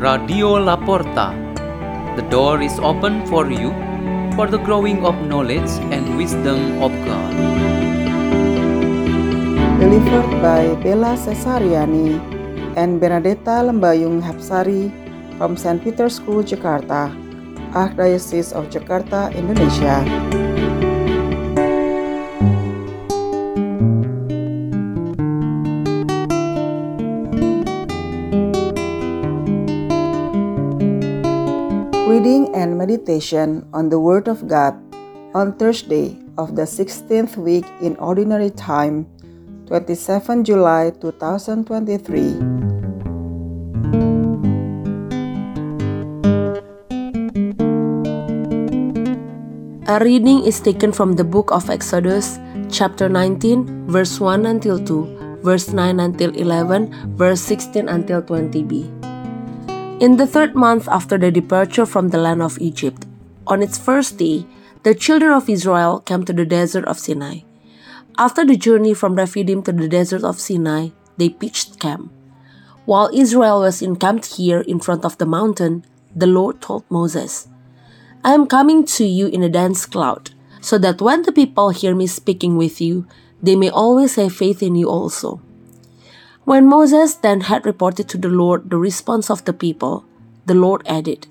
Radio Laporta. The door is open for you for the growing of knowledge and wisdom of God. Delivered by Bella Cesariani and Benedetta Lembayung Hapsari from St. Peter's School, Jakarta, Archdiocese of Jakarta, Indonesia. Reading and meditation on the Word of God on Thursday of the 16th week in Ordinary Time, 27 July 2023. A reading is taken from the book of Exodus, chapter 19, verse 1 until 2, verse 9 until 11, verse 16 until 20b. In the third month after their departure from the land of Egypt, on its first day, the children of Israel came to the desert of Sinai. After the journey from Rephidim to the desert of Sinai, they pitched camp. While Israel was encamped here in front of the mountain, the Lord told Moses, I am coming to you in a dense cloud, so that when the people hear me speaking with you, they may always have faith in you also. When Moses then had reported to the Lord the response of the people, the Lord added,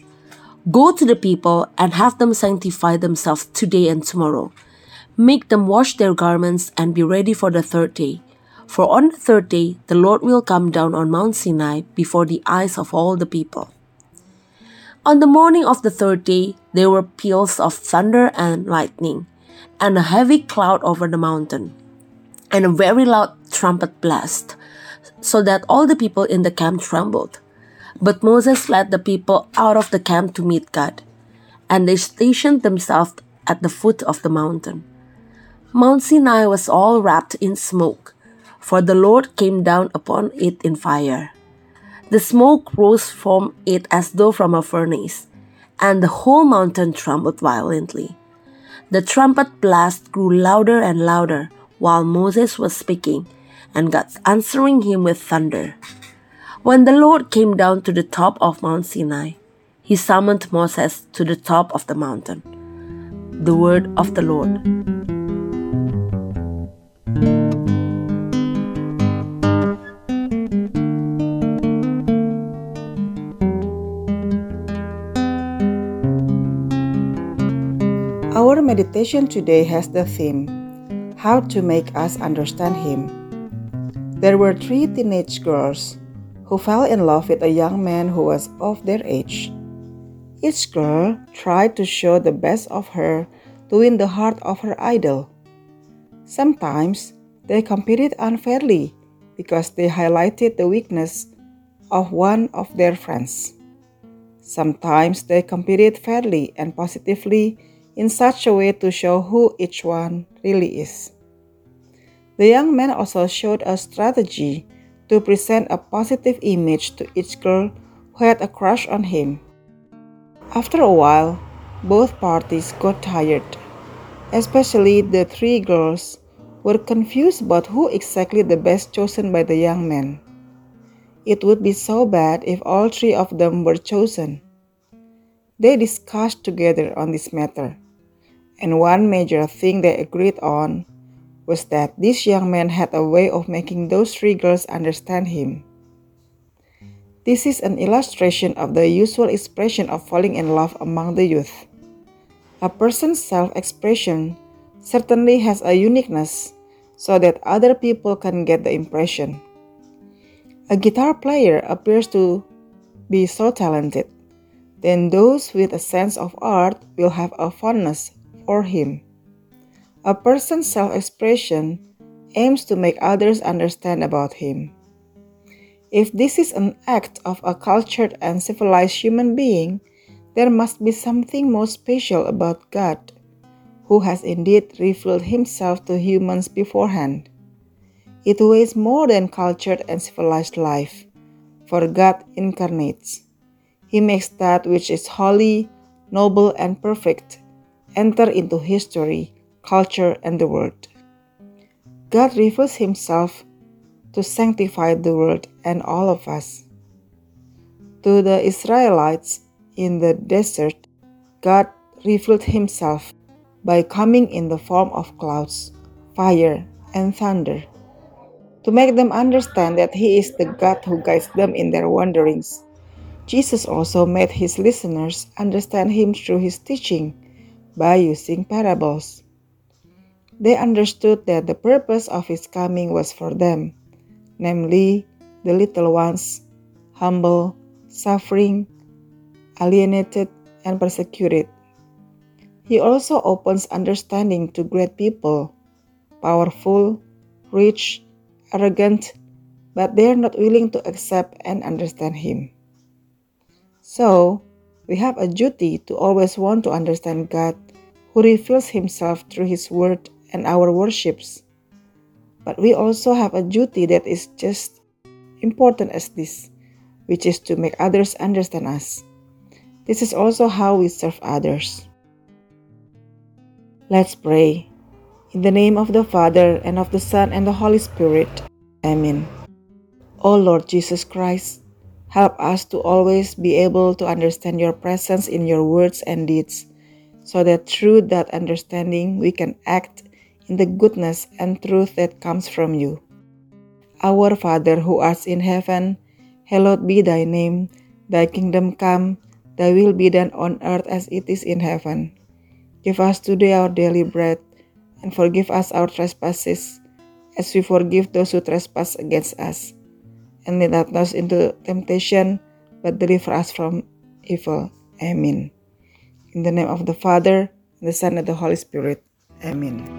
Go to the people and have them sanctify themselves today and tomorrow. Make them wash their garments and be ready for the third day. For on the third day, the Lord will come down on Mount Sinai before the eyes of all the people. On the morning of the third day, there were peals of thunder and lightning, and a heavy cloud over the mountain, and a very loud trumpet blast, so that all the people in the camp trembled. But Moses led the people out of the camp to meet God, and they stationed themselves at the foot of the mountain. Mount Sinai was all wrapped in smoke, for the Lord came down upon it in fire. The smoke rose from it as though from a furnace, and the whole mountain trembled violently. The trumpet blast grew louder and louder while Moses was speaking, and God answering him with thunder. When the Lord came down to the top of Mount Sinai, he summoned Moses to the top of the mountain. The word of the Lord. Our meditation today has the theme How to Make Us Understand Him. There were three teenage girls who fell in love with a young man who was of their age. Each girl tried to show the best of her to win the heart of her idol. Sometimes they competed unfairly because they highlighted the weakness of one of their friends. Sometimes they competed fairly and positively in such a way to show who each one really is. The young man also showed a strategy to present a positive image to each girl who had a crush on him. After a while, both parties got tired. Especially the three girls were confused about who exactly the best chosen by the young man. It would be so bad if all three of them were chosen. They discussed together on this matter, and one major thing they agreed on was that this young man had a way of making those three girls understand him. This is an illustration of the usual expression of falling in love among the youth. A person's self expression certainly has a uniqueness so that other people can get the impression. A guitar player appears to be so talented, then those with a sense of art will have a fondness for him. A person's self expression aims to make others understand about him. If this is an act of a cultured and civilized human being, there must be something more special about God, who has indeed revealed himself to humans beforehand. It weighs more than cultured and civilized life, for God incarnates. He makes that which is holy, noble, and perfect enter into history, culture, and the world. God reveals himself to sanctify the world and all of us. To the Israelites in the desert, God revealed himself by coming in the form of clouds, fire, and thunder to make them understand that He is the God who guides them in their wanderings. Jesus also made his listeners understand Him through His teaching by using parables. They understood that the purpose of His coming was for them, namely, the little ones, humble, suffering, alienated, and persecuted. He also opens understanding to great people, powerful, rich, arrogant, but they are not willing to accept and understand Him. So, we have a duty to always want to understand God who reveals Himself through His Word and our worships. But we also have a duty that is just important as this, which is to make others understand us. This is also how we serve others. Let's pray. In the name of the Father, and of the Son, and the Holy Spirit. Amen. O Lord Jesus Christ, help us to always be able to understand your presence in your words and deeds, so that through that understanding we can act in the goodness and truth that comes from you. Our Father who art in heaven, hallowed be thy name, thy kingdom come, thy will be done on earth as it is in heaven. Give us today our daily bread, and forgive us our trespasses, as we forgive those who trespass against us. And lead us not into temptation, but deliver us from evil. Amen. In the name of the Father, and the Son, and the Holy Spirit. Amen.